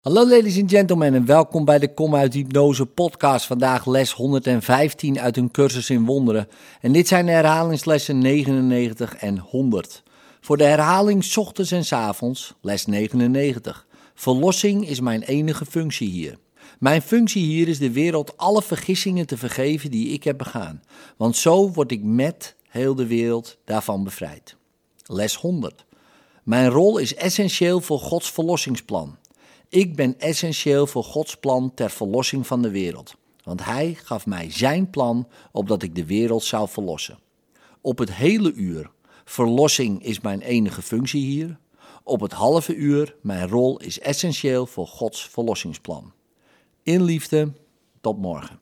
Hallo ladies and gentlemen en welkom bij de Kom uit Hypnose podcast. Vandaag les 115 uit een cursus in wonderen. En dit zijn de herhalingslessen 99 en 100. Voor de herhaling ochtends en avonds, les 99. Verlossing is mijn enige functie hier. Mijn functie hier is de wereld alle vergissingen te vergeven die ik heb begaan. Want zo word ik met heel de wereld daarvan bevrijd. Les 100. Mijn rol is essentieel voor Gods verlossingsplan. Ik ben essentieel voor Gods plan ter verlossing van de wereld. Want Hij gaf mij zijn plan opdat ik de wereld zou verlossen. Op het hele uur. Verlossing is mijn enige functie hier. Op het halve uur. Mijn rol is essentieel voor Gods verlossingsplan. In liefde. Tot morgen.